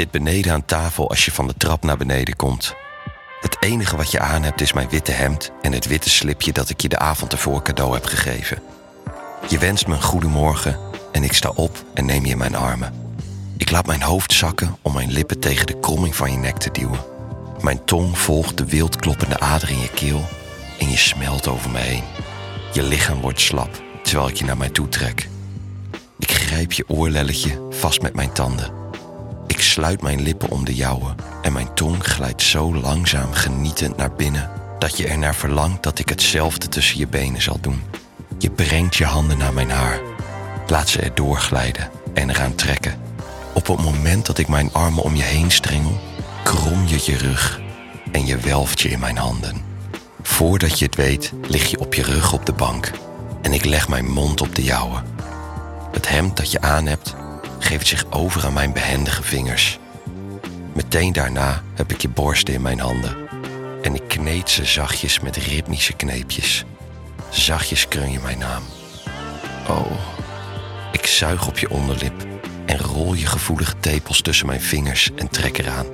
zit beneden aan tafel als je van de trap naar beneden komt. Het enige wat je aan hebt is mijn witte hemd en het witte slipje dat ik je de avond ervoor cadeau heb gegeven. Je wenst me een goede morgen en ik sta op en neem je in mijn armen. Ik laat mijn hoofd zakken om mijn lippen tegen de kromming van je nek te duwen. Mijn tong volgt de wild kloppende ader in je keel en je smelt over me heen. Je lichaam wordt slap terwijl ik je naar mij toe trek. Ik grijp je oorlelletje vast met mijn tanden. Sluit mijn lippen om de jouwe en mijn tong glijdt zo langzaam genietend naar binnen dat je er naar verlangt dat ik hetzelfde tussen je benen zal doen. Je brengt je handen naar mijn haar. Laat ze er doorglijden en eraan trekken. Op het moment dat ik mijn armen om je heen strengel, krom je je rug en je welft je in mijn handen. Voordat je het weet, lig je op je rug op de bank en ik leg mijn mond op de jouwe. Het hemd dat je aan hebt, geeft zich over aan mijn behendige vingers. Meteen daarna heb ik je borsten in mijn handen en ik kneed ze zachtjes met ritmische kneepjes. Zachtjes kreun je mijn naam. Oh, ik zuig op je onderlip en rol je gevoelige tepels tussen mijn vingers en trek eraan.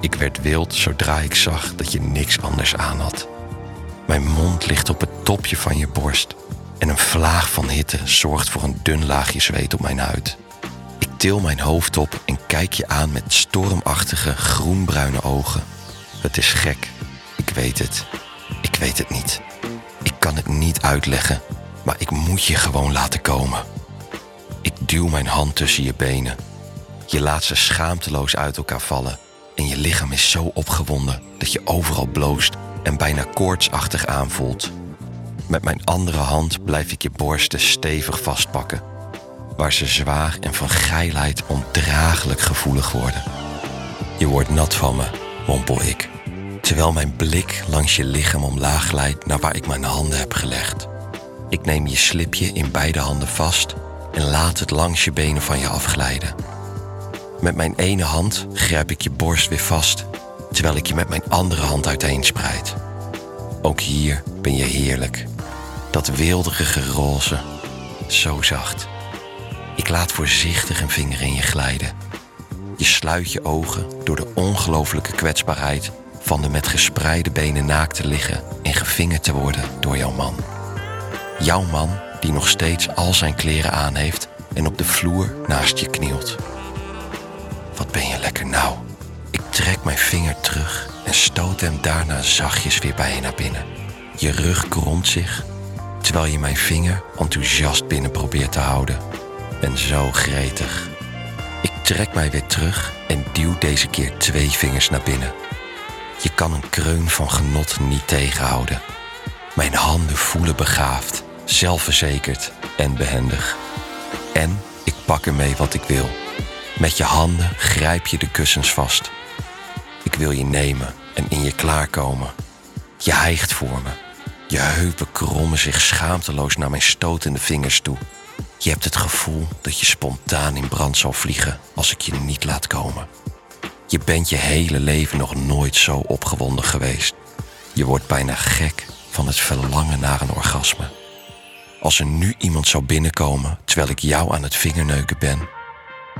Ik werd wild zodra ik zag dat je niks anders aan had. Mijn mond ligt op het topje van je borst en een vlaag van hitte zorgt voor een dun laagje zweet op mijn huid. Til mijn hoofd op en kijk je aan met stormachtige groenbruine ogen. Het is gek, ik weet het. Ik weet het niet. Ik kan het niet uitleggen, maar ik moet je gewoon laten komen. Ik duw mijn hand tussen je benen. Je laat ze schaamteloos uit elkaar vallen en je lichaam is zo opgewonden dat je overal bloost en bijna koortsachtig aanvoelt. Met mijn andere hand blijf ik je borsten stevig vastpakken, waar ze zwaar en van geilheid ondraaglijk gevoelig worden. Je wordt nat van me, mompel ik, terwijl mijn blik langs je lichaam omlaag glijdt naar waar ik mijn handen heb gelegd. Ik neem je slipje in beide handen vast en laat het langs je benen van je afglijden. Met mijn ene hand grijp ik je borst weer vast, terwijl ik je met mijn andere hand uiteenspreid. Ook hier ben je heerlijk. Dat weelderige roze, zo zacht. Ik laat voorzichtig een vinger in je glijden. Je sluit je ogen door de ongelooflijke kwetsbaarheid van de met gespreide benen naakt te liggen en gevingerd te worden door jouw man. Jouw man die nog steeds al zijn kleren aan heeft en op de vloer naast je knielt. Wat ben je lekker nauw. Ik trek mijn vinger terug en stoot hem daarna zachtjes weer bij je naar binnen. Je rug kromt zich, terwijl je mijn vinger enthousiast binnen probeert te houden. En zo gretig. Ik trek mij weer terug en duw deze keer twee vingers naar binnen. Je kan een kreun van genot niet tegenhouden. Mijn handen voelen begaafd, zelfverzekerd en behendig. En ik pak ermee wat ik wil. Met je handen grijp je de kussens vast. Ik wil je nemen en in je klaarkomen. Je hijgt voor me. Je heupen krommen zich schaamteloos naar mijn stotende vingers toe. Je hebt het gevoel dat je spontaan in brand zal vliegen als ik je niet laat komen. Je bent je hele leven nog nooit zo opgewonden geweest. Je wordt bijna gek van het verlangen naar een orgasme. Als er nu iemand zou binnenkomen terwijl ik jou aan het vingerneuken ben,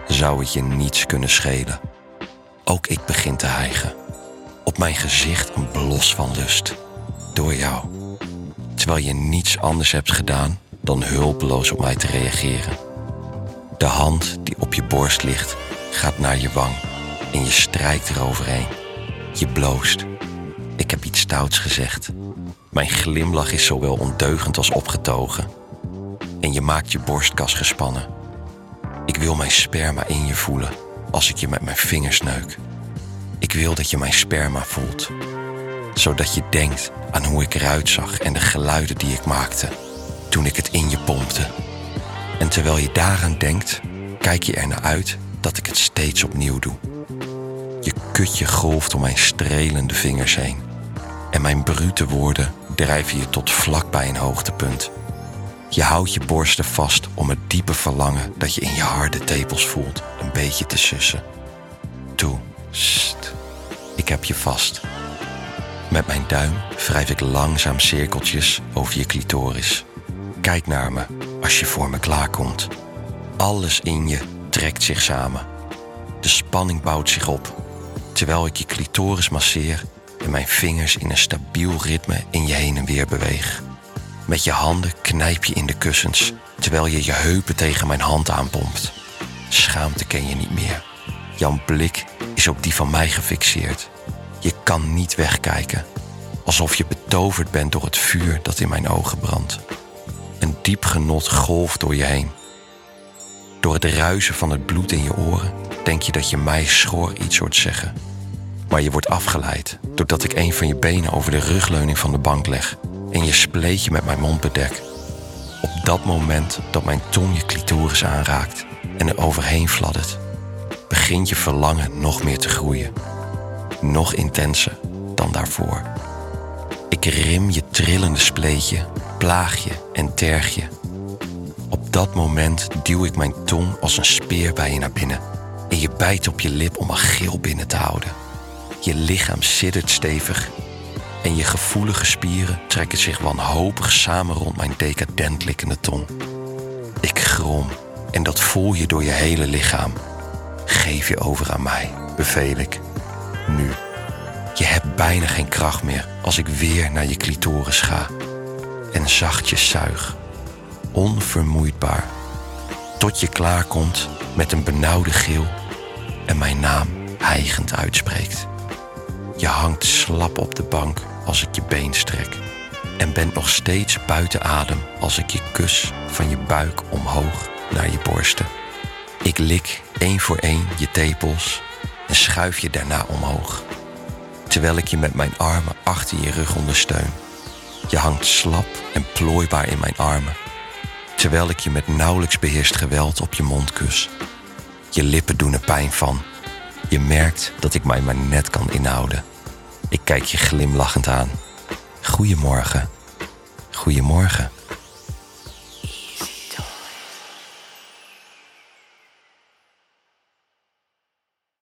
zou het je niets kunnen schelen. Ook ik begin te hijgen. Op mijn gezicht een blos van lust. Door jou. Terwijl je niets anders hebt gedaan dan hulpeloos op mij te reageren. De hand die op je borst ligt gaat naar je wang en je strijkt eroverheen. Je bloost. Ik heb iets stouts gezegd. Mijn glimlach is zowel ondeugend als opgetogen. En je maakt je borstkas gespannen. Ik wil mijn sperma in je voelen als ik je met mijn vingers neuk. Ik wil dat je mijn sperma voelt. Zodat je denkt aan hoe ik eruit zag en de geluiden die ik maakte toen ik het in je pompte. En terwijl je daaraan denkt, kijk je er naar uit dat ik het steeds opnieuw doe. Je kutje golft om mijn strelende vingers heen. En mijn brute woorden drijven je tot vlak bij een hoogtepunt. Je houdt je borsten vast om het diepe verlangen dat je in je harde tepels voelt een beetje te sussen. Toe, st. Ik heb je vast. Met mijn duim wrijf ik langzaam cirkeltjes over je clitoris. Kijk naar me als je voor me klaarkomt. Alles in je trekt zich samen. De spanning bouwt zich op. Terwijl ik je clitoris masseer en mijn vingers in een stabiel ritme in je heen en weer beweeg. Met je handen knijp je in de kussens terwijl je je heupen tegen mijn hand aanpompt. Schaamte ken je niet meer. Jouw blik is op die van mij gefixeerd. Je kan niet wegkijken, alsof je betoverd bent door het vuur dat in mijn ogen brandt. Een diep genot golft door je heen. Door het ruisen van het bloed in je oren denk je dat je mij schor iets hoort zeggen. Maar je wordt afgeleid doordat ik een van je benen over de rugleuning van de bank leg en je spleetje met mijn mond bedek. Op dat moment dat mijn tong je clitoris aanraakt en er overheen fladdert, begint je verlangen nog meer te groeien. Nog intenser dan daarvoor. Ik rim je trillende spleetje, plaag je en terg je. Op dat moment duw ik mijn tong als een speer bij je naar binnen en je bijt op je lip om een gil binnen te houden. Je lichaam siddert stevig en je gevoelige spieren trekken zich wanhopig samen rond mijn decadent likkende tong. Ik grom en dat voel je door je hele lichaam. Geef je over aan mij, beveel ik. Nu. Je hebt bijna geen kracht meer als ik weer naar je clitoris ga. En zachtjes zuig. Onvermoeidbaar. Tot je klaarkomt met een benauwde gil en mijn naam hijgend uitspreekt. Je hangt slap op de bank als ik je been strek. En bent nog steeds buiten adem als ik je kus van je buik omhoog naar je borsten. Ik lik één voor één je tepels en schuif je daarna omhoog. Terwijl ik je met mijn armen achter je rug ondersteun. Je hangt slap en plooibaar in mijn armen. Terwijl ik je met nauwelijks beheerst geweld op je mond kus. Je lippen doen er pijn van. Je merkt dat ik mij maar net kan inhouden. Ik kijk je glimlachend aan. Goedemorgen. Goedemorgen.